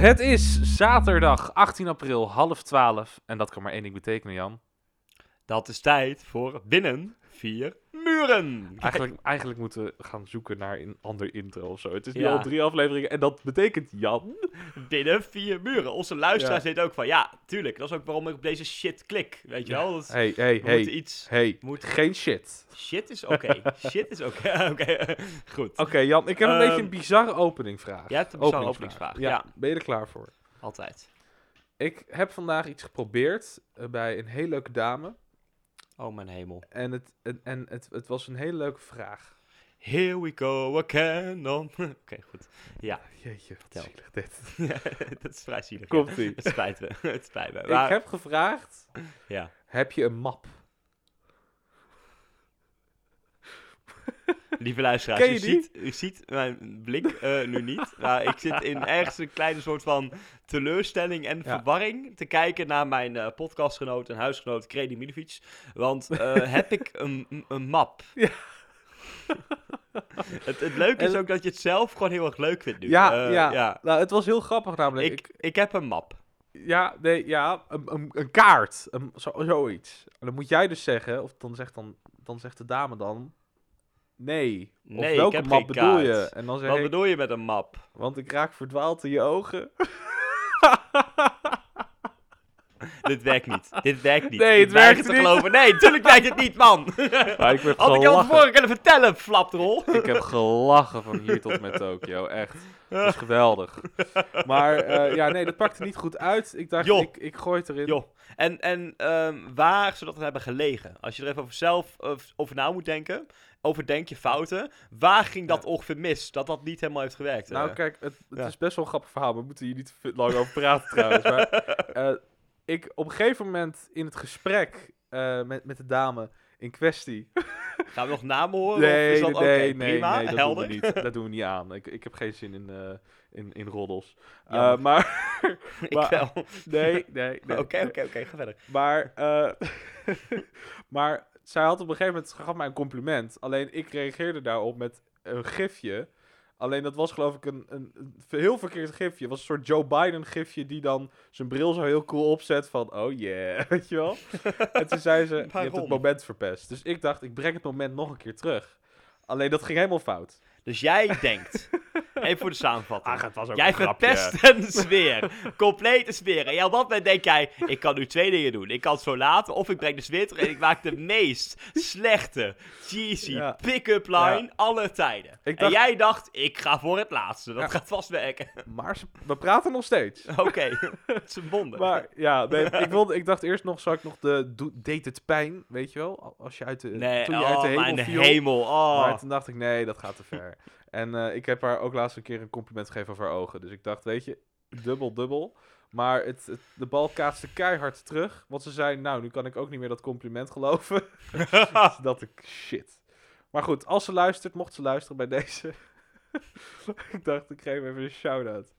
Het is zaterdag 18 april, half 12. En dat kan maar één ding betekenen, Jan. Dat is tijd voor binnen vier muren. Eigenlijk, eigenlijk moeten we gaan zoeken naar een ander intro of zo. Het is nu Ja. al drie afleveringen en dat betekent Jan. Binnen vier muren. Onze luisteraars Ja. weten ook van, ja, tuurlijk. Dat is ook waarom ik op deze shit klik. Weet je wel? Dat is- Hey, hey, we moeten hey. iets... Hey, Moet- geen shit. Shit is oké. shit is oké. Oké, goed. Oké, Jan, ik heb een Ehm, beetje een bizarre openingvraag. jij hebt een bizarre openingsvraag, Ja, ja. ben je er klaar voor? Altijd. Ik heb vandaag iets geprobeerd eh, bij een hele leuke dame. Oh, mijn hemel. En het, en, en het, het was een hele leuke vraag. Here we go again on... Oké, goed. Ja, Jeetje, wat zielig dit. dat is vrij zielig. ja. Komt-ie. Het spijt me. Het spijt me. Ik heb gevraagd, ja. heb je een map? Lieve luisteraars, u ziet, u ziet mijn blik eh, nu niet. Maar ik zit in ergens een kleine soort van teleurstelling en verwarring te kijken naar mijn eh, podcastgenoot en huisgenoot Kredi Milovic. Want eh, heb ik een, een- map? Ja. het, het leuke is ook dat je het zelf gewoon heel erg leuk vindt nu. Ja, ja. Nou, het was heel grappig namelijk. Ik, ik heb een map. ja, nee, ja, een, een, een kaart. Een, zo, zoiets. En dan moet jij dus zeggen, of dan zegt, dan, dan zegt de dame dan... Nee. Of Nee, welke map bedoel je? En dan zeg Wat ik, bedoel je met een map? want ik raak verdwaald in je ogen. Dit werkt niet. Dit werkt niet. Nee, het werkt te niet. geloven. Nee, natuurlijk werkt het niet, man. Maar ik heb Had ik gelachen. van tevoren kunnen vertellen, flapdrol. Ik heb gelachen van hier tot met Tokio, echt. Het is geweldig. Maar eh, ja, nee, dat pakte niet goed uit. Ik dacht, Joh. ik, ik gooi het erin. Joh. En, en ehm, waar zou dat hebben gelegen? Als je er even over zelf over na moet denken, overdenk je fouten. Waar ging dat ongeveer mis? Dat dat niet helemaal heeft gewerkt. Nou, eh? kijk, het, het ja. is best wel een grappig verhaal. We moeten hier niet te lang over praten trouwens. Maar eh, ik op een gegeven moment in het gesprek eh, met, met de dame in kwestie. Gaan we nog namen horen? nee, of is dat nee, nee, prima, nee, dat helder. doen we niet. Dat doen we niet aan. Ik, ik heb geen zin in, eh, in, in roddels. Eh, maar, Ik maar- wel. nee, nee, nee. Oké, oké, oké, ga verder. Maar, maar zij had op een gegeven moment, gaf mij een compliment. Alleen ik reageerde daarop met een gifje. Alleen dat was geloof ik een, een, een heel verkeerd gifje. Het was een soort Joe Biden gifje die dan zijn bril zo heel cool opzet van, oh yeah, weet je wel. en toen zei ze, je hebt het moment verpest. Dus ik dacht, ik breng het moment nog een keer terug. Alleen dat ging helemaal fout. Dus jij denkt, even voor de samenvatting. het was ook Jij verpest een sfeer. Complete sfeer. En ja, op dat moment denk jij, ik kan nu twee dingen doen. Ik kan het zo laten, of ik breng de sfeer terug en ik maak de meest slechte, cheesy, Ja. pick-up line Ja. aller tijden. En jij dacht, ik ga voor het laatste. Dat gaat vast werken. Maar ze- we praten nog steeds. Oké, het is een wonder. Maar ja, nee, ik, wilde, ik dacht eerst nog, zou ik nog de deed het pijn, weet je wel? Als je uit de, nee, toen je uit oh, de hemel mijn viel. hemel. Oh. Maar toen dacht ik, nee, dat gaat te ver. En eh, ik heb haar ook laatst een keer een compliment gegeven over haar ogen. Dus ik dacht, weet je, dubbel, dubbel. Maar het, het- de bal kaatste keihard terug. Want ze zei, nou, nu kan ik ook niet meer dat compliment geloven. dus dat ik, shit. Maar goed, als ze luistert, mocht ze luisteren bij deze. ik dacht, ik geef even een shout-out.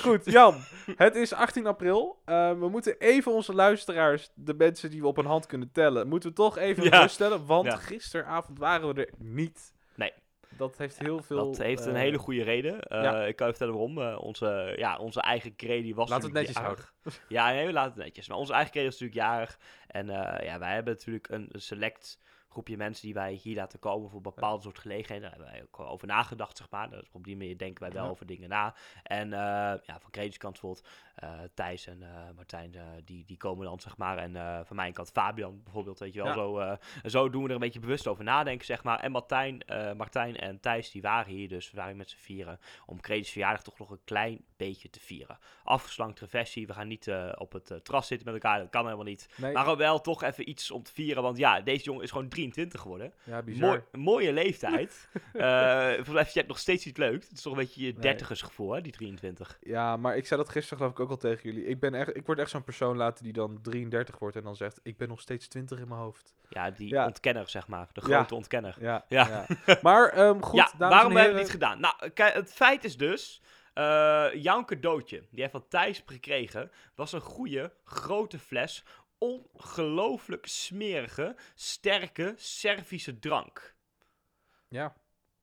Goed, Jan. Het is 18 april. Eh, we moeten even onze luisteraars, de mensen die we op een hand kunnen tellen, moeten we toch even Ja. ruststellen. Want Ja. gisteravond waren we er niet. Nee. Dat heeft heel veel... Dat heeft een eh, hele goede reden. Eh, ja. Ik kan je vertellen waarom. Eh, onze, ja, onze eigen Credi was we het netjes jarig. Ja, nee, we laten het netjes. Maar onze eigen Credi was natuurlijk jarig. En eh, ja, wij hebben natuurlijk een, een select groepje mensen die wij hier laten komen voor bepaalde soort gelegenheden. Daar hebben wij ook over nagedacht, zeg maar. Dus op die manier denken wij wel Ja. over dingen na. En eh, ja, van Credi's kant bijvoorbeeld, eh, Thijs en eh, Martijn, die, die komen dan, zeg maar. En van mijn kant Fabian bijvoorbeeld, weet je wel. Ja. Zo, zo doen we er een beetje bewust over nadenken, zeg maar. En Martijn, Martijn en Thijs, die waren hier dus. We waren met z'n vieren om Credi's verjaardag toch nog een klein beetje te vieren. Afgeslankte versie. We gaan niet op het terras zitten met elkaar. Dat kan helemaal niet. Nee, Maar wel toch even iets om te vieren. Want ja, deze jongen is gewoon 23 geworden. ja, bizar. Mooi, mooie leeftijd. Eh volgens mij jij nog steeds niet leuk. Het is toch een beetje je Nee. dertigersgevoel, hè, die 23. Ja, maar ik zei dat gisteren geloof ik ook al tegen jullie. Ik, ben echt, ik word echt zo'n persoon later die dan 33 wordt en dan zegt, ik ben nog steeds 20 in mijn hoofd. Ja, die Ja. ontkenner, zeg maar. De Ja. grote ontkenner. Ja, Ja. Maar ehm, goed, ja, waarom en hebben we het niet gedaan? Nou, kijk, het feit is dus... eh jouw cadeautje, die hij van Thijs gekregen... was een goede, grote fles... ongelooflijk smerige, sterke Servische drank. Ja.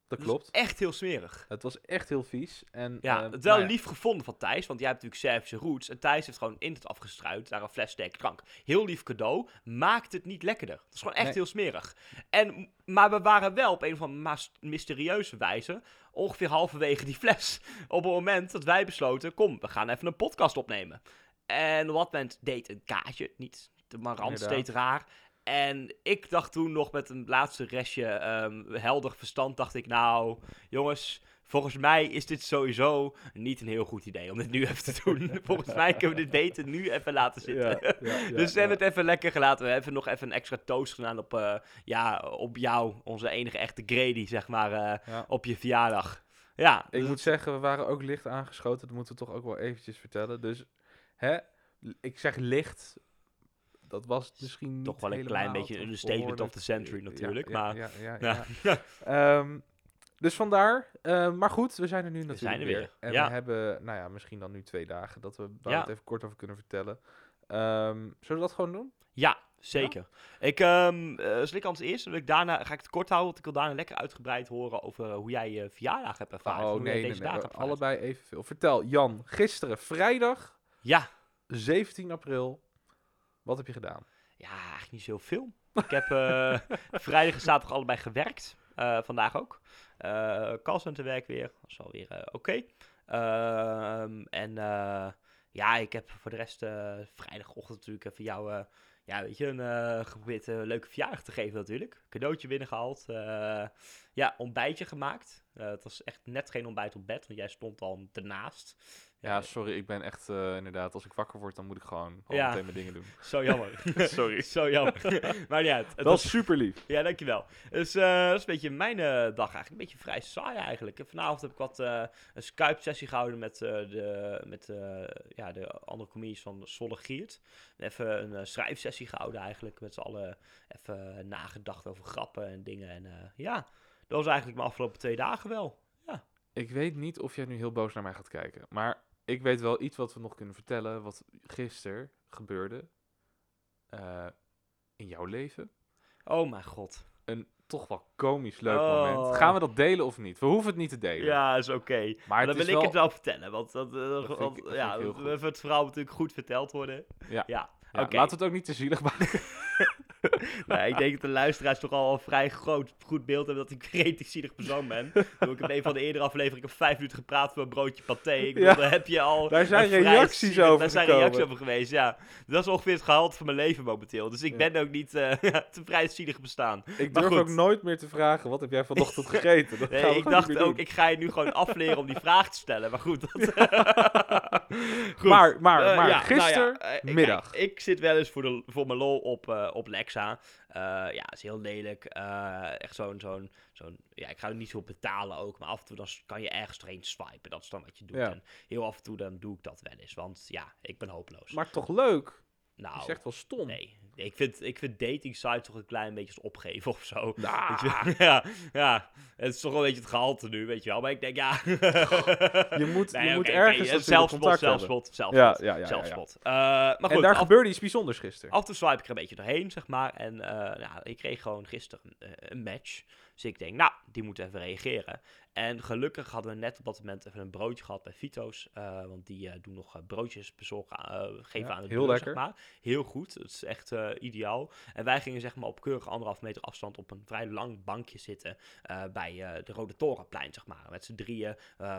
Dat klopt. echt heel smerig. Het was echt heel vies. En, Ja, eh, het wel nou ja, lief gevonden van Thijs, want jij hebt natuurlijk Servische roots. En Thijs heeft gewoon in het afgestruid daar een fles sterke drank. Heel lief cadeau, maakt het niet lekkerder. Het is gewoon echt Nee. heel smerig. En, maar we waren wel op een of andere mysterieuze wijze ongeveer halverwege die fles. Op het moment dat wij besloten, kom, we gaan even een podcast opnemen. En dat moment deed een kaartje, niet de marant, deed raar. En ik dacht toen nog met een laatste restje ehm, helder verstand, dacht ik, nou, jongens, volgens mij is dit sowieso niet een heel goed idee om dit nu even te doen. volgens mij kunnen we dit beter nu even laten zitten. ja, ja, ja, dus we hebben het even lekker gelaten. We hebben nog even een extra toast gedaan op, eh, ja, op jou, onze enige echte Grady, zeg maar, eh, op je verjaardag. Ja, Ik dus- moet zeggen, we waren ook licht aangeschoten. Dat moeten we toch ook wel eventjes vertellen. Dus, hè, ik zeg licht. Dat was misschien niet Toch wel een klein beetje een understatement of the century natuurlijk, ja, maar- Ja. Ehm, dus vandaar. ehm, maar goed, we zijn er nu natuurlijk zijn er weer, En we hebben, nou ja, misschien dan nu twee dagen dat we daar het even kort over kunnen vertellen. Ehm, zullen we dat gewoon doen? Ja, zeker. Ik, ehm eh, zal ik als daarna, ga ik het kort houden, want ik wil daarna lekker uitgebreid horen over hoe jij je verjaardag hebt ervaren. oh nee, nee, deze nee. ervaren. allebei evenveel. Vertel, Jan, gisteren vrijdag, Ja, 17 april. Wat heb je gedaan? ja, eigenlijk niet zoveel. Ik heb eh, vrijdag en zaterdag allebei gewerkt. Eh, vandaag ook. Eh callcenterwerk weer. Dat is alweer eh, oké. Ehm, en ja, ik heb voor de rest vrijdagochtend natuurlijk even jou... ja, weet je, een geprobeerd een leuke verjaardag te geven natuurlijk. Cadeautje binnengehaald. eh ja, ontbijtje gemaakt. Het was echt net geen ontbijt op bed, want jij stond al ernaast. Ja, sorry, ik ben echt eh, inderdaad, als ik wakker word, dan moet ik gewoon al Ja. meteen mijn dingen doen. Zo jammer. Sorry. Zo jammer. maar niet uit. Het Dat was is super lief. Ja, dankjewel. Dus eh, dat is een beetje mijn eh, dag eigenlijk. Een beetje vrij saai eigenlijk. En vanavond heb ik wat eh, een Skype-sessie gehouden met, eh, de, met eh, ja, de andere comedies van Zolle Giert. En even een eh, schrijfsessie gehouden eigenlijk. Met z'n allen even nagedacht over grappen en dingen. En eh, ja, dat was eigenlijk mijn afgelopen twee dagen wel. Ik weet niet of jij nu heel boos naar mij gaat kijken, maar ik weet wel iets wat we nog kunnen vertellen, wat gisteren gebeurde eh, in jouw leven. Oh mijn god. Een toch wel komisch leuk Oh. moment. Gaan we dat delen of niet? We hoeven het niet te delen. Ja, is oké. maar dan wil wel... ik het wel vertellen. Want dat, eh, Dat vind want, ik- dat ja, het verhaal moet natuurlijk goed verteld worden. Ja. ja. Laten we het ook niet te zielig maken. Nou, ik denk dat de luisteraars toch al een vrij groot, goed beeld hebben dat ik een redelijk zielig persoon ben. Bedoel, Ik heb een van de eerdere afleveringen vijf minuten gepraat voor een broodje paté. Ik bedoel, Ja. daar heb je al... Daar zijn reacties zielig- over Daar zijn gekomen. reacties over geweest, ja. Dat is ongeveer het gehalte van mijn leven momenteel. Dus ik Ja. ben ook niet eh te vrij zielig bestaan. Ik Maar durf goed. ook nooit meer te vragen, wat heb jij vanochtend gegeten? Dat Nee, ik dacht ook, doen. ik ga je nu gewoon afleren om die vraag te stellen. Maar goed, dat... Goed. Maar, maar, Eh, maar, nou ja, gistermiddag. eh, ik zit wel eens voor, de, voor mijn lol op, eh, op Lexa. Eh, ja, is heel lelijk. Echt zo'n, zo'n, zo'n, ja, ik ga er niet veel betalen ook. Maar af en toe dan kan je ergens doorheen swipen. Dat is dan wat je doet. Ja. En heel af en toe dan doe ik dat wel eens. Want ja, ik ben hopeloos. Maar toch leuk? Nou, Je zegt wel stom. nee. Ik vind, ik vind dating sites toch een klein beetje als opgeven of zo. Nou, Weet je? ja, ja, het is toch wel een beetje het gehalte nu, weet je wel. Maar ik denk, ja... je moet, Nee, je moet ergens natuurlijk zelfspot, zelfspot, zelfspot, Ja, ja, ja, ja, ja. zelfspot. Eh, maar goed, en daar af, gebeurde iets bijzonders gisteren. af en toe swipe ik er een beetje doorheen, zeg maar. En eh, ja, ik kreeg gewoon gisteren eh, een match. Dus ik denk, nou, die moet even reageren. En gelukkig hadden we net op dat moment even een broodje gehad bij Vito's. eh, want die eh, doen nog eh, broodjes bezorgen, geven Ja, aan de heel deur, lekker. zeg maar. Heel goed, het is echt ideaal. En wij gingen zeg maar op keurig anderhalf meter afstand op een vrij lang bankje zitten bij de Rode Torenplein, zeg maar. Met z'n drieën.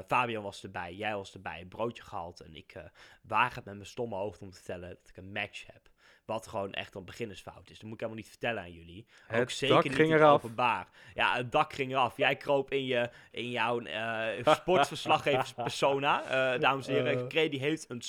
Fabian was erbij, jij was erbij, een broodje gehaald. En ik waag het met mijn stomme hoofd om te vertellen dat ik een match heb. Wat gewoon echt een beginnersfout is. Dat moet ik helemaal niet vertellen aan jullie. Ook Het zeker dak niet ging eraf. openbaar. Ja, het dak ging eraf. Jij kroop in, je, in jouw eh sportverslaggeverspersona. Eh dames en heren, Eh. Credi heeft een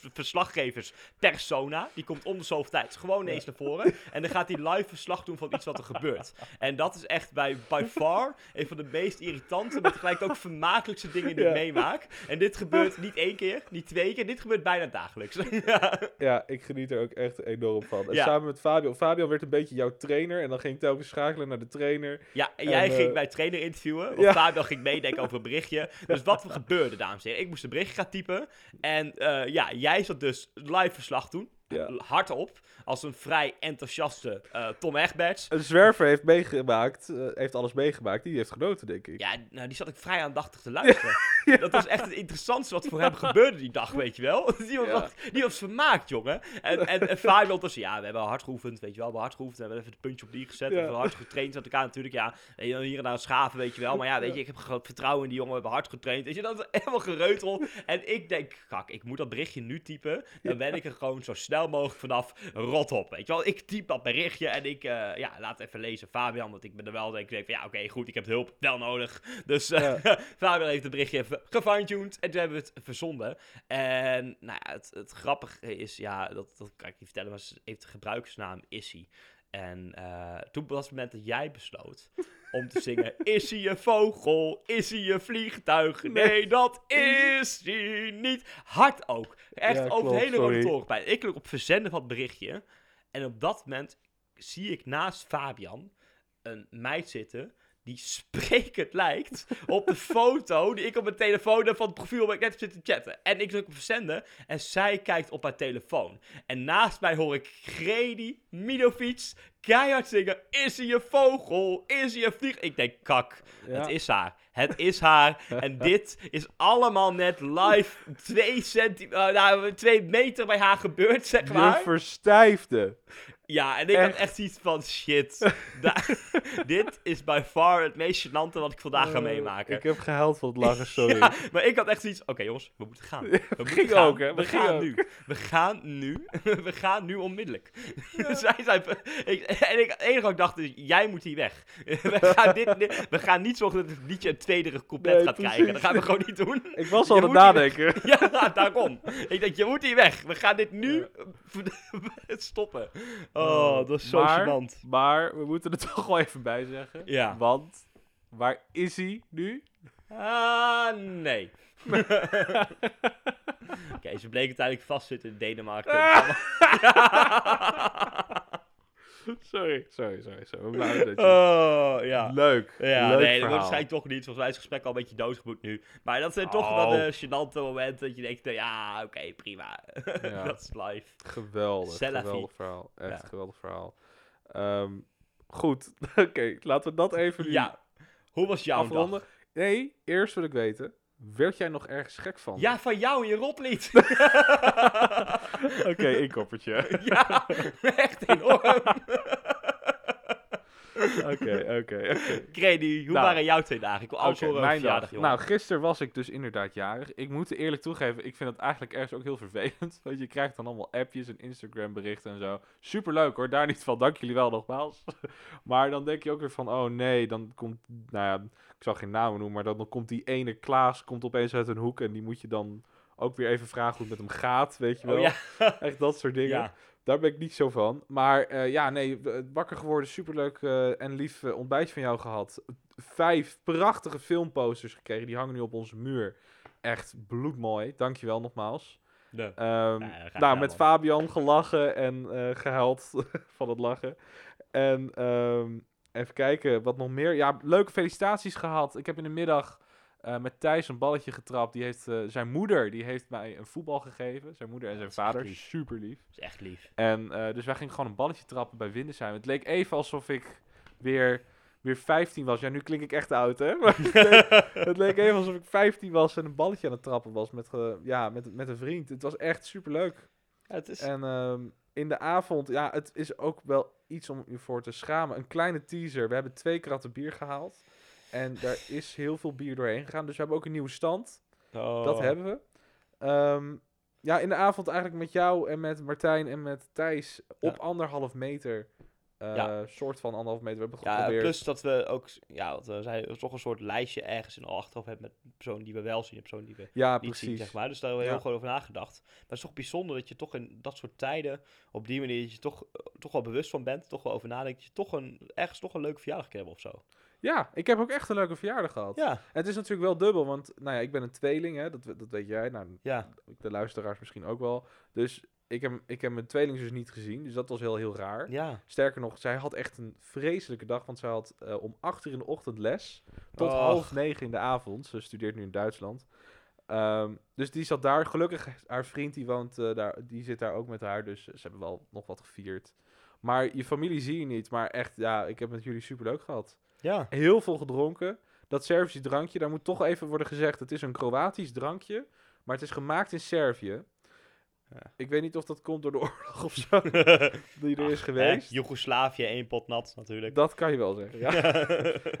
sportverslaggeverspersona. Die komt om de zoveel tijd gewoon eens naar voren. En dan gaat hij live verslag doen van iets wat er gebeurt. En dat is echt bij by far een van de meest irritante, maar tegelijk ook vermakelijkste dingen die ik meemaak. En dit gebeurt niet één keer, niet twee keer. Dit gebeurt bijna dagelijks. ja. Ja, ik geniet er ook echt enorm van. En samen met Fabio. Fabio werd een beetje jouw trainer. En dan ging ik telkens schakelen naar de trainer. Ja, en jij eh, ging bij trainer interviewen. Of. Fabio ging meedenken over een berichtje. Dus wat er gebeurde, dames en heren. Ik moest een berichtje gaan typen. En eh, ja, jij zat dus live verslag doen. Ja. hardop. Als een vrij enthousiaste eh, Tom Egberts. Een zwerver heeft meegemaakt, eh, heeft alles meegemaakt. Die heeft genoten, denk ik. Ja, nou, die zat ik vrij aandachtig te luisteren. Dat was echt het interessantste wat voor hem gebeurde die dag, weet je wel. Die was, Ja. die was vermaakt, jongen. En, en, en was, ja, we hebben hard geoefend, weet je wel. We hebben hard geoefend, we hebben even het puntje op die gezet. We hebben hard getraind met elkaar natuurlijk, ja. En hier en daar schaven, weet je wel. Maar ja, weet je, ik heb groot vertrouwen in die jongen, we hebben hard getraind. Weet je, dat is helemaal gereutel. En ik denk, kak, ik moet dat berichtje nu typen. Dan ben ik er gewoon zo snel mogelijk vanaf rot op, weet je wel. Ik typ dat berichtje en ik, eh, ja, laat even lezen Fabian. Want ik ben er wel, denk ik, denk van, ja, oké, goed, ik heb hulp wel nodig. Dus eh, Fabian heeft het berichtje even gefine-tuned en toen hebben we het verzonden. En nou ja, het, het grappige is, ja, dat, dat kan ik niet vertellen, maar ze heeft de gebruikersnaam Issy. En eh, toen was het moment dat jij besloot om te zingen: Is hij een vogel? Is hij een vliegtuig? Nee, dat is hij niet. Hard ook. Echt Ja, over de hele rode sorry. torenpijn. Ik klik op verzenden van het berichtje. En op dat moment zie ik naast Fabian een meid zitten die sprekend lijkt op de foto die ik op mijn telefoon heb van het profiel waar ik net heb zitten chatten. En ik druk op verzenden en zij kijkt op haar telefoon. En naast mij hoor ik Gredi Midovic keihard zingen, is hij een vogel? Is hij een vlieg? Ik denk, kak, Ja. het is haar. Het is haar. En dit is allemaal net live twee, centi nou, twee meter bij haar gebeurd, zeg Je maar. verstijfde. Ja, en ik had Echt? iets van shit. dit is by far het meest gênante wat ik vandaag ga Eh, meemaken. Ik heb gehuild van het lachen, sorry. Ja, maar ik had echt zoiets. Oké, jongens, we moeten gaan. We moeten gaan. ook, hè? We gaan ook. nu. We gaan nu. We gaan nu onmiddellijk. Zij. Ik, en ik, het enige wat ik dacht is: jij moet hier weg. We gaan, dit, we gaan niet zorgen dat het liedje een tweede couplet Nee, gaat precies. krijgen. Dat gaan we gewoon niet doen. Ik was al aan het nadenken. Ja, daarom. Ik denk, je moet hier weg. We gaan dit nu stoppen. Oh, dat is zo maar, gênant. Maar we moeten er toch wel even bij zeggen. Ja. Want, waar is hij nu? Ah, nee. Oké, ze bleken uiteindelijk vastzitten in Denemarken. sorry, sorry, sorry. sorry. Dat je... oh, ja. Leuk. Ja, Leuk nee, dat wordt zijn toch niet. Volgens mij is het gesprek al een beetje doodgeboet nu. Maar dat zijn toch Oh. wel de gênante momenten dat je denkt, nou ja, oké, prima. Ja. dat is live. Geweldig, la geweldig verhaal. Echt Ja. geweldig verhaal. Ehm, goed, oké, laten we dat even nu Ja. Hoe was jouw afronden. dag? Nee, eerst wil ik weten, werd jij nog ergens gek van? Ja, van jou en je roplied. Oké, inkoppertje. ja, echt enorm. Oké, oké, oké. Grady, hoe Nou. waren jouw twee dagen? Ik wil alles over mijn verjaardag. Nou, gisteren was ik dus inderdaad jarig. Ik moet eerlijk toegeven, ik vind het eigenlijk ergens ook heel vervelend. Want je krijgt dan allemaal appjes en Instagram berichten en zo. Superleuk hoor, daar niet van. Dank jullie wel nogmaals. maar dan denk je ook weer van, oh nee, dan komt, nou ja, ik zal geen namen noemen, maar dan, dan komt die ene Klaas komt opeens uit een hoek en die moet je dan ook weer even vragen hoe het met hem gaat, weet je wel. oh ja. Echt dat soort dingen. ja. Daar ben ik niet zo van. Maar eh, ja, nee, w- wakker geworden, superleuk eh, en lief eh, ontbijtje van jou gehad. Vijf prachtige filmposters gekregen, die hangen nu op onze muur. Echt bloedmooi, dankjewel nogmaals. De. Ehm, Ja, graag nou, met. Fabian gelachen en eh, gehuild van het lachen. En ehm, even kijken, wat nog meer. Ja, leuke felicitaties gehad. Ik heb in de middag eh, met Thijs een balletje getrapt. Die heeft, eh, zijn moeder die heeft mij een voetbal gegeven. Zijn moeder en zijn vader. lief. Super lief. Dat is echt lief. En eh, dus wij gingen gewoon een balletje trappen bij Windesheim. Het leek even alsof ik weer, weer 15 was. Ja, nu klink ik echt oud, hè? Maar het, leek, het leek even alsof ik 15 was en een balletje aan het trappen was met, ja, met, met een vriend. Het was echt super leuk. Ja, het is... En ehm, in de avond, ja, het is ook wel iets om je voor te schamen. Een kleine teaser. We hebben twee kratten bier gehaald. En daar is heel veel bier doorheen gegaan. Dus we hebben ook een nieuwe stand. Dat Oh. hebben we. Ehm, ja, in de avond eigenlijk met jou en met Martijn en met Thijs op Ja. anderhalf meter. Eh, Ja. soort van anderhalf meter. We hebben Ja, geprobeerd. plus dat we ook, ja, wat we zeiden, toch een soort lijstje ergens in de achterhoofd hebben met personen die we wel zien en personen die we ja, niet precies. zien, zeg maar. Dus daar hebben we Ja. heel goed over nagedacht. Maar het is toch bijzonder dat je toch in dat soort tijden, op die manier, dat je toch, eh, toch wel bewust van bent, toch wel over nadenkt, dat je toch een, ergens toch een leuke verjaardag kan hebben of zo. Ja, ik heb ook echt een leuke verjaardag gehad. Ja, En het is natuurlijk wel dubbel, want nou ja, ik ben een tweeling, hè, dat, dat weet jij. Nou, ja. de luisteraars misschien ook wel. Dus ik heb, ik heb mijn tweelingzus niet gezien, dus dat was heel, heel raar. Ja. Sterker nog, zij had echt een vreselijke dag, want zij had eh, om acht uur in de ochtend les tot Och. half negen in de avond. Ze studeert nu in Duitsland. Ehm, dus die zat daar. Gelukkig, haar vriend die woont eh, daar, die zit daar ook met haar. Dus ze hebben wel nog wat gevierd. Maar je familie zie je niet. Maar echt, ja, ik heb met jullie super leuk gehad. Ja. Heel veel gedronken. Dat Servische drankje, daar moet toch even worden gezegd. Het is een Kroatisch drankje. Maar het is gemaakt in Servië. Ja. Ik weet niet of dat komt door de oorlog of zo. die er is geweest. Joegoslavië, één pot nat natuurlijk. Dat kan je wel zeggen, ja.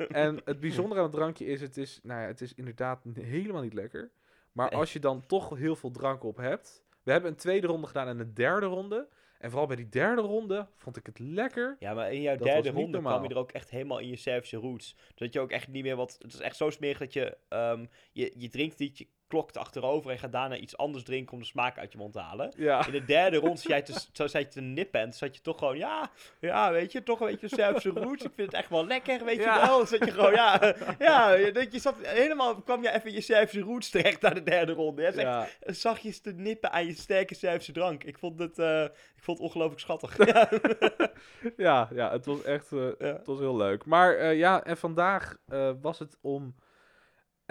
En het bijzondere aan het drankje is, het is, nou ja, het is inderdaad helemaal niet lekker. Maar Nee. als je dan toch heel veel drank op hebt. We hebben een tweede ronde gedaan en een derde ronde. En vooral bij die derde ronde vond ik het lekker. Ja, maar in jouw Dat derde niet ronde kwam je er ook echt helemaal in je Servische roots. Dat je ook echt niet meer wat... Het is echt zo smerig dat je... ehm, je, je drinkt je klokt achterover en gaat daarna iets anders drinken om de smaak uit je mond te halen. Ja. In de derde ronde zat jij te, zo zat je te nippen en toen zat je toch gewoon... Ja, ja, weet je, toch een beetje Servische roots. Ik vind het echt wel lekker, weet Ja. je wel. Zat je gewoon, ja... Ja, dat je zat helemaal... kwam je even in je Servische roots terecht naar de derde ronde. Ja, Ja. zachtjes te nippen aan je sterke Servische drank. Ik vond het, eh, ik vond het ongelooflijk schattig. Ja. ja, ja, het was echt eh, het was heel leuk. Maar eh, ja, en vandaag was het om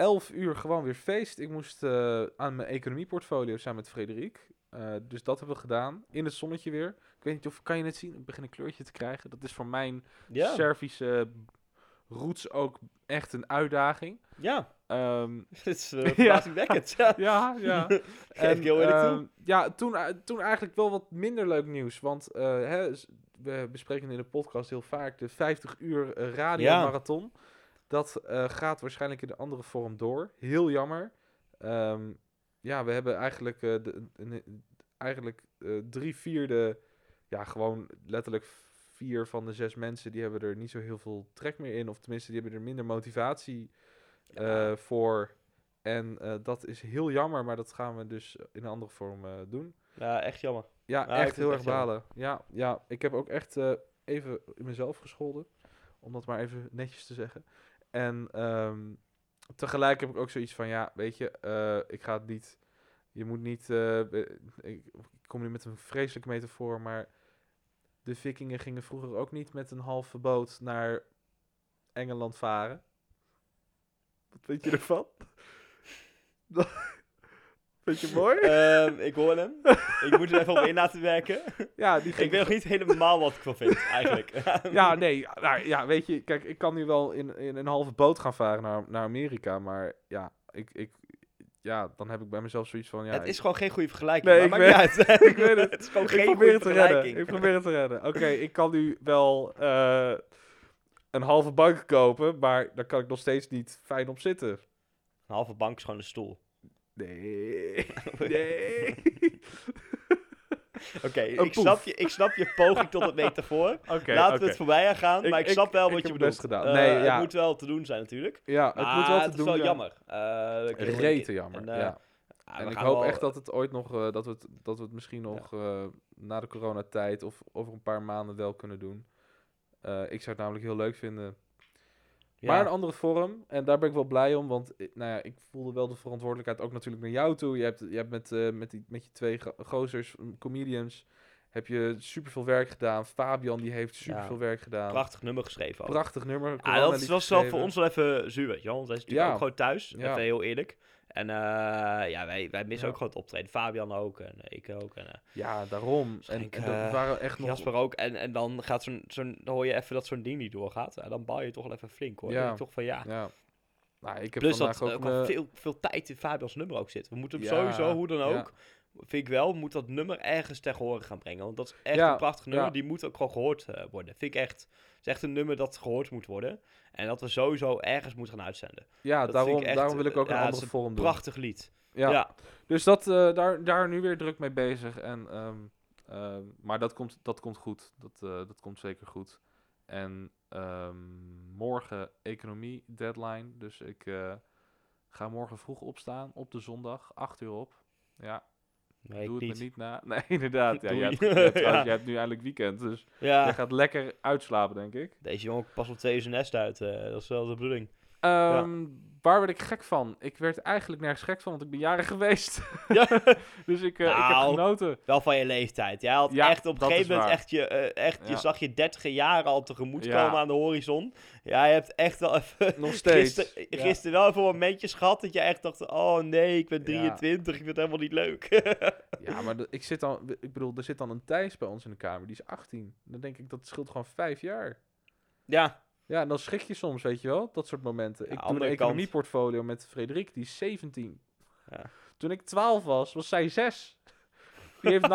11 uur gewoon weer feest. Ik moest eh, aan mijn economieportfolio samen met Frederik. Eh, dus dat hebben we gedaan. In het zonnetje weer. Ik weet niet of kan je het zien. Ik begin een kleurtje te krijgen. Dat is voor mijn Ja, Servische roots ook echt een uitdaging. ja. Ehm, Het is uh, Ja. verbazingwekkend. Ja. ja, ja. Toe. ehm, ja, toen, toen eigenlijk wel wat minder leuk nieuws. Want eh, hè, we bespreken in de podcast heel vaak de 50 uur radiomarathon. Dat eh, gaat waarschijnlijk in een andere vorm door. Heel jammer. Ehm, ja, we hebben eigenlijk, eh, de, eigenlijk eh, drie vierde, ja, gewoon letterlijk vier van de zes mensen, die hebben er niet zo heel veel trek meer in. Of tenminste, die hebben er minder motivatie Ja. voor. En dat is heel jammer, maar dat gaan we dus in een andere vorm doen. Ja, echt jammer. Ja, echt heel erg balen. Ja, ja, ik heb ook echt even in mezelf gescholden. Om dat maar even netjes te zeggen. En ehm, tegelijk heb ik ook zoiets van, ja, weet je, eh, ik ga het niet... Je moet niet... eh, ik, kom nu met een vreselijke metafoor, maar... De vikingen gingen vroeger ook niet met een halve boot naar Engeland varen. Wat weet je ervan? Vind je mooi? Ehm, ik hoor hem. ik moet er even op in laten werken. ja, die ik weet nog niet helemaal wat ik van vind, eigenlijk. Ja, nee, nou, ja, weet je, kijk, ik kan nu wel in, in een halve boot gaan varen naar, naar Amerika, maar ja, ik, ik, ja, dan heb ik bij mezelf zoiets van, ja, het ik, is gewoon geen goede vergelijking. Nee, maar ik maakt niet uit. ik weet het. het is gewoon ik geen probeer goede het te redden. vergelijking. Ik probeer het te redden. Oké, ik kan nu wel eh, een halve bank kopen, maar daar kan ik nog steeds niet fijn op zitten. Een halve bank is gewoon een stoel. Nee, nee. Oké, ik, snap je, ik snap je poging tot het metafoor. Oké, Laten we het voorbij aan gaan, maar ik, ik- snap wel ik wat je bedoelt. best gedaan. Eh, Nee, ja. Het moet wel te doen zijn natuurlijk. Ja, het Maar moet wel te het doen is wel jammer. Ik- Rete jammer, en, eh, ja. ja, En ik hoop wel- echt dat het ooit nog, dat, we het, dat we het misschien nog na de coronatijd of over een paar maanden wel kunnen doen. Ik zou het namelijk heel leuk vinden. Ja. Maar een andere vorm, en daar ben ik wel blij om, want eh, nou ja, ik voelde wel de verantwoordelijkheid ook natuurlijk naar jou toe. Je hebt, je hebt met, eh, met, die, met je twee go- gozers, mm, comedians, heb je superveel werk gedaan. Fabian die heeft superveel werk gedaan. Prachtig nummer geschreven. ook. Prachtig nummer. Ja, Corona dat was wel voor ons wel even zuur, weet je wel. Want wij zijn natuurlijk Ja. ook gewoon thuis, Ja. even heel eerlijk. En eh, ja, wij, wij missen Ja. ook gewoon het optreden. Fabian ook en ik ook en eh, Ja, daarom. En, Waarschijnlijk, en er eh, waren echt nog... Jasper ook. En, en dan, gaat zo'n, zo'n, dan hoor je even dat zo'n ding niet doorgaat. En dan bouw je toch wel even flink hoor. Ja. Dan denk ik toch van ja. Ja. Nou, ik heb Plus dat ook... ook veel, veel tijd in Fabians nummer ook zit. We moeten hem sowieso, hoe dan ook, vind ik wel, moet dat nummer ergens ter horen gaan brengen. Want dat is echt Ja, een prachtig nummer. ja. Die moet ook gewoon gehoord eh, worden. Vind ik echt. Het is echt een nummer dat gehoord moet worden. En dat we sowieso ergens moeten gaan uitzenden. Ja, Dat daarom, echt, daarom wil ik ook ja, een het andere is vorm doen. Prachtig lied. Ja. Ja. Dus dat, eh, daar, daar nu weer druk mee bezig. En, ehm, ehm, maar dat komt, dat komt goed. Dat, eh, dat komt zeker goed. En ehm, morgen economie deadline. Dus ik eh, ga morgen vroeg opstaan op de zondag. 8 uur op. Ja, Nee, doe het niet. me niet na. Nee, inderdaad. Ja, jij, hebt, jij hebt Ja. nu eindelijk weekend. Dus Ja. jij gaat lekker uitslapen, denk ik. Deze jongen past om twee uur zijn nest uit. eh, dat is wel de bedoeling. Ehm, waar werd ik gek van? Ik werd eigenlijk nergens gek van, want ik ben jaren geweest. Ja. dus ik, eh, ik heb Nou, genoten. Wel van je leeftijd. Jij had Ja, echt op een gegeven moment waar. echt je, eh, echt, je zag je dertige jaren al tegemoet komen aan de horizon. Ja, je hebt echt wel even Nog steeds. gisteren, wel even momentjes gehad dat je echt dacht, oh nee, ik ben Ja. 23, ik vind het helemaal niet leuk. Ja, maar ik, zit dan, ik bedoel, er zit dan een Thijs bij ons in de kamer, die is 18. Dan denk ik, dat scheelt gewoon vijf jaar. ja, Ja, en dan schrik je soms, weet je wel, dat soort momenten. ik doe een economieportfolio met Frederik, die is 17. Ja. Toen ik 12 was, was zij 6. Die heeft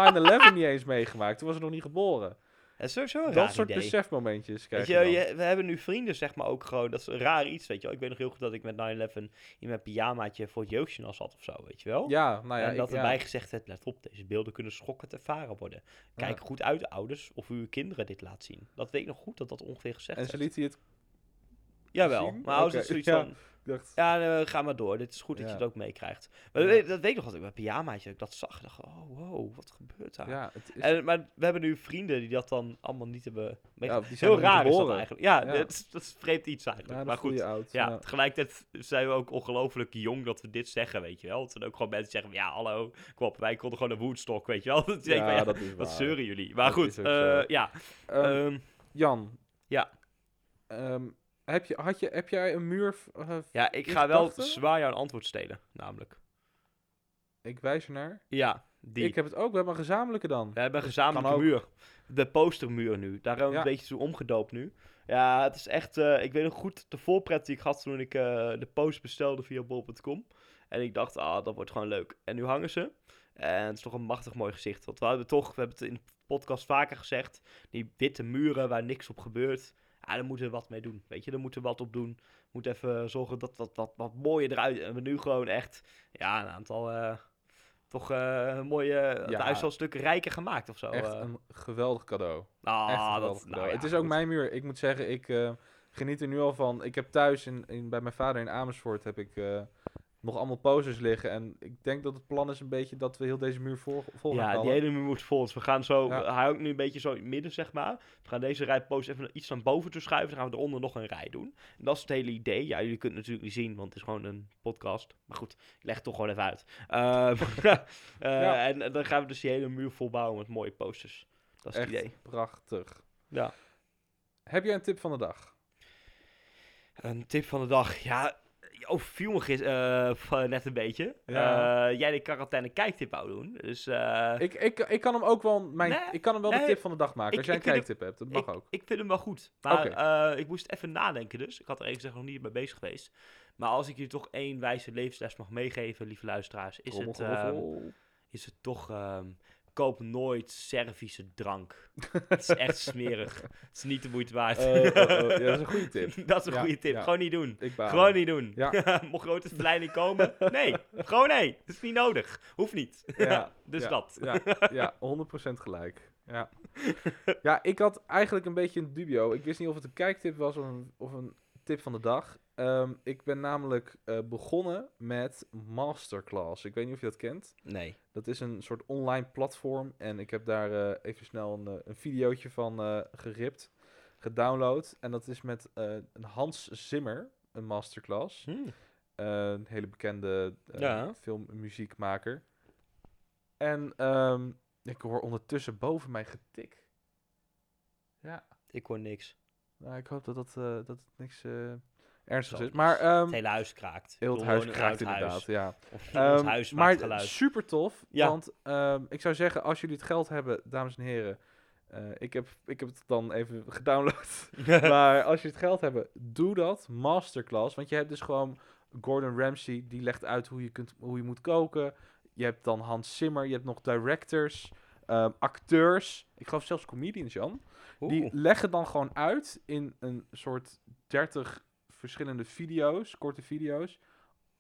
9-11 niet eens meegemaakt, toen was ze nog niet geboren. Dat is sowieso een dat raar soort idee. besefmomentjes krijg Weet je, je, dan. je- we hebben nu vrienden, zeg maar, ook gewoon. Dat is een raar iets, weet je wel. Ik weet nog heel goed dat ik met 9-11 in mijn pyjamaatje voor het jeugdjournaal zat of zo, weet je wel. Ja, nou ja, en dat ik, erbij ja. gezegd werd, let op, deze beelden kunnen schokkend ervaren worden. Kijk goed uit, ouders, of u uw kinderen dit laat zien. Dat weet ik nog goed, dat dat ongeveer gezegd En ze liet hij het... Jawel, zien? maar Oké, had zoiets ja. van, dacht, ja, ga maar door. Dit is goed dat je het ook meekrijgt. Maar Ja. dat, weet, dat weet ik nog, dat ik bij pyjamaatje, dat ik dat zag. Ik dacht, oh, wow, wat gebeurt daar? ja, het is... En, maar we hebben nu vrienden die dat dan allemaal niet hebben meegemaakt. Heel raar is dat eigenlijk. Ja. Dat, is, dat is vreemd iets eigenlijk. Maar dat goed, oud. ja, tegelijkertijd zijn we ook ongelooflijk jong dat we dit zeggen, weet je wel. Het zijn ook gewoon mensen zeggen, ja, hallo, kom op, wij konden gewoon een Woodstock, weet je wel. Dat, Ja, dat is wat zeuren jullie? Maar Dat goed, eh, ja. Ehm, ehm, Jan. Ja. Ehm, heb, je, had je, heb jij een muur... eh, ja, ik ga wel zwaar jou een antwoord stelen, namelijk. Ik wijs ernaar. Ja, die. Ik heb het ook. We hebben een gezamenlijke dan. We hebben een gezamenlijke muur. De postermuur nu. Daar hebben we Ja. een beetje zo omgedoopt nu. Ja, het is echt... eh, ik weet nog goed de voorpret die ik had toen ik eh, de post bestelde via bol.com. En ik dacht, ah, dat wordt gewoon leuk. En nu hangen ze. En het is toch een machtig mooi gezicht. Want we hebben toch, we hebben het in de podcast vaker gezegd, die witte muren waar niks op gebeurt. Ja, daar moeten we wat mee doen. Weet je, daar moeten we wat op doen. Moet even zorgen dat wat, wat, wat mooier eruit. En we nu gewoon echt, ja, een aantal, eh, toch eh mooie, Ja. huis al stukken rijker gemaakt of zo. Echt eh. een geweldig cadeau. Ah, Echt een dat, nou ja, het is ook goed. mijn muur. Ik moet zeggen, ik eh, geniet er nu al van. Ik heb thuis in, in, bij mijn vader in Amersfoort heb ik eh, nog allemaal posters liggen. En ik denk dat het plan is een beetje dat we heel deze muur vol, vol gaan Ja, die hele muur moet vol. Dus we gaan zo, Ja. hij hangt nu een beetje zo in het midden, zeg maar. We gaan deze rij post even iets naar boven toe schuiven. Dan gaan we eronder nog een rij doen. En dat is het hele idee. Ja, jullie kunnen het natuurlijk niet zien, want het is gewoon een podcast. Maar goed, ik leg het toch gewoon even uit. Ehm, eh, Ja. en, en dan gaan we dus die hele muur volbouwen met mooie posters. Dat is Echt het idee. prachtig. Ja. Heb jij een tip van de dag? Een tip van de dag. Ja, oh, viel me gis- eh, net een beetje. Ja. Eh, jij de quarantaine kijktip wou doen. Dus eh, Ik, ik, ik kan hem ook wel, mijn, Nee, ik kan hem wel de tip van de dag maken. Ik- Als jij een kijktip hebt, dat mag ik, ook. ik vind hem wel goed. Maar ik moest even nadenken dus. Ik had er even gezegd nog niet mee bezig geweest. Maar als ik je toch één wijze levensles mag meegeven, lieve luisteraars, is het, ehm, Trommelgeroffel. is het toch... koop nooit Servische drank. Het is echt smerig. Het is niet de moeite waard. Oh, oh, oh. Ja, dat is een goede tip. dat is een Ja, goede tip. ja. Gewoon niet doen. Gewoon niet doen. Ja. Mocht grote verleiding komen? Nee. Gewoon nee. Dat is niet nodig. Hoeft niet. Ja, dus dat. Ja, ja 100% gelijk. Ja. ja, ik had eigenlijk een beetje een dubio. Ik wist niet of het een kijktip was of een, of een tip van de dag. Ehm, ik ben namelijk eh, begonnen met Masterclass. Ik weet niet of je dat kent. Nee. Dat is een soort online platform. En ik heb daar eh, even snel een, eh, een videootje van eh, geript, gedownload. En dat is met een Hans Zimmer, een masterclass. Hm. Eh, een hele bekende Ja. filmmuziekmaker. En ehm, ik hoor ondertussen boven mij getik. Ja, Ik hoor niks. nou, ik hoop dat, dat, dat het niks ernstigs Zal is. Maar ehm, Het hele huis kraakt. heel het huis kraakt huis. inderdaad, ja. Of Ehm, huis maar geluid. super tof, Ja. want ehm, ik zou zeggen, als jullie het geld hebben, dames en heren, eh, ik, heb, ik heb het dan even gedownload. maar als je het geld hebt, doe dat. Masterclass. Want je hebt dus gewoon Gordon Ramsay, die legt uit hoe je, kunt, hoe je moet koken. Je hebt dan Hans Zimmer, je hebt nog directors, acteurs. Ik geloof zelfs comedians, Jan. Die leggen dan gewoon uit in een soort 30 verschillende video's, korte video's,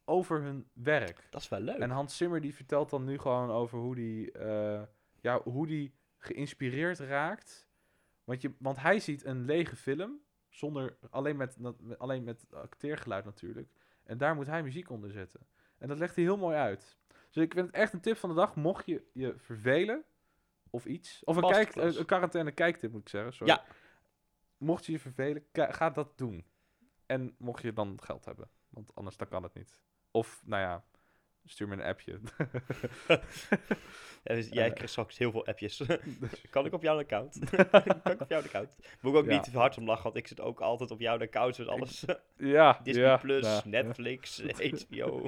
over hun werk. Dat is wel leuk. En Hans Zimmer die vertelt dan nu gewoon over hoe die, eh, ja, hoe die geïnspireerd raakt. Want, je, want hij ziet een lege film, zonder, alleen, met, alleen met acteergeluid natuurlijk. En daar moet hij muziek onder zetten. En dat legt hij heel mooi uit. Dus ik vind het echt een tip van de dag. Mocht je je vervelen, of iets. Of een, kijk, een, quarantaine kijktip moet ik zeggen. Sorry. Ja. Mocht je je vervelen, ga dat doen. En mocht je dan geld hebben. Want anders dan kan het niet. Of, nou ja, stuur me een appje. Ja, dus jij Eh. krijgt straks heel veel appjes. kan ik op jouw account? kan ik op jouw account? Moet ik ook Ja. niet te hard om lachen, want ik zit ook altijd op jouw account met alles. ja, Disney ja, Plus. Netflix, HBO.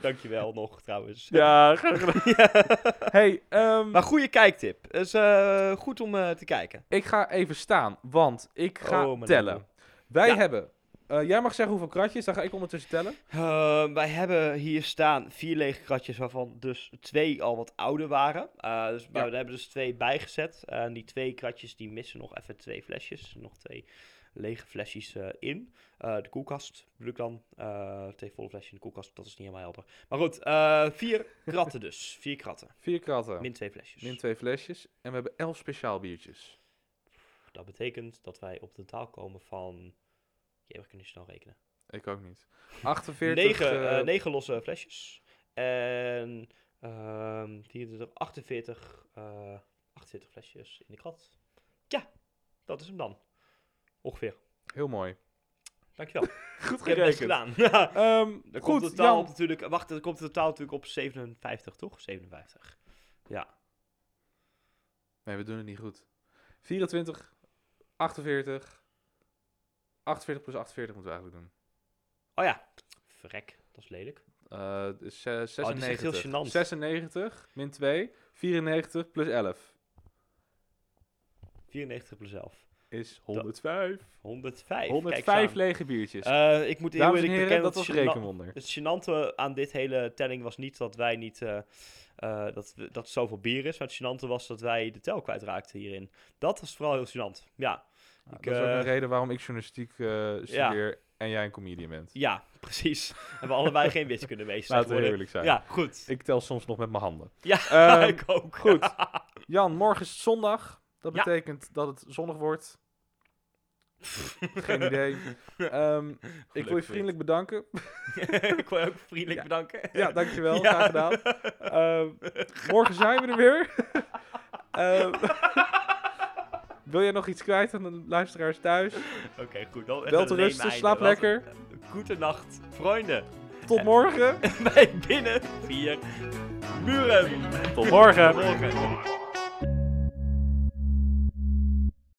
Dankjewel nog trouwens. Ja, graag gedaan. Hey, ehm, Maar goede kijktip. Dus eh, goed om eh, te kijken. ik ga even staan, want ik ga Oh, tellen. Wij hebben... eh, jij mag zeggen hoeveel kratjes, dan ga ik ondertussen tellen. Eh, wij hebben hier staan vier lege kratjes, waarvan dus twee al wat ouder waren. Eh, dus, maar Ja. we hebben dus twee bijgezet. Eh, En die twee kratjes die missen nog even twee flesjes. Nog twee lege flesjes in. De koelkast bedoel ik dan. Twee volle flesjes in de koelkast, dat is niet helemaal helder. Maar goed, vier kratten dus. Vier kratten. Vier kratten, Min twee flesjes. min twee flesjes. En we hebben elf speciaal biertjes. Dat betekent dat wij op totaal komen van... Ja, we kunnen snel rekenen. Ik ook niet. 48... Negen, eh, eh, negen losse flesjes. En ehm 24, 48, eh 48 flesjes in de krat. Ja, dat is hem dan. Ongeveer. Heel mooi. Dankjewel. Goed gerekend. gedaan. Ehm, Dan komt goed, totaal Jan. natuurlijk... Wacht, dan komt het totaal natuurlijk op 57, toch? 57. Ja. Nee, we doen het niet goed. 24, 48... 48 plus 48 moeten we eigenlijk doen. Oh ja. Verrek, dat is lelijk. Dus, Oh, echt 96. heel gênant. 96 min 2, 94 plus 11 94 plus 11. is 105. 105. 105 Kijk eens aan. lege biertjes. Eh, ik moet eerlijk bekennen dat was het gêna- rekenwonder. Het gênante aan dit hele telling was niet dat wij niet... eh, dat, we- dat het zoveel bier is. Maar het gênante was dat wij de tel kwijtraakten hierin. Dat was vooral heel gênant. Ja, Nou, ik, dat is ook eh, een reden waarom ik journalistiek eh, studeer en jij een comedian bent. ja precies. en we allebei geen wiskunde meester Laten we eerlijk zijn. Ja, goed. Ik tel soms nog met mijn handen. Ja, Ehm, ik ook. goed. Jan, morgen is het zondag. Dat betekent dat het zonnig wordt. Geen idee. Ehm, ik wil je vriendelijk bedanken. ik wil je ook vriendelijk Ja. bedanken. Ja, dankjewel. Ja. Graag gedaan. Ehm, morgen zijn we er weer. Ehm, wil jij nog iets kwijt aan de luisteraars thuis? Oké, goed. Dan Wel te rusten, slaap lekker. Goedenacht, vrienden. Tot morgen. Bij binnen vier muren. Tot morgen. Tot morgen.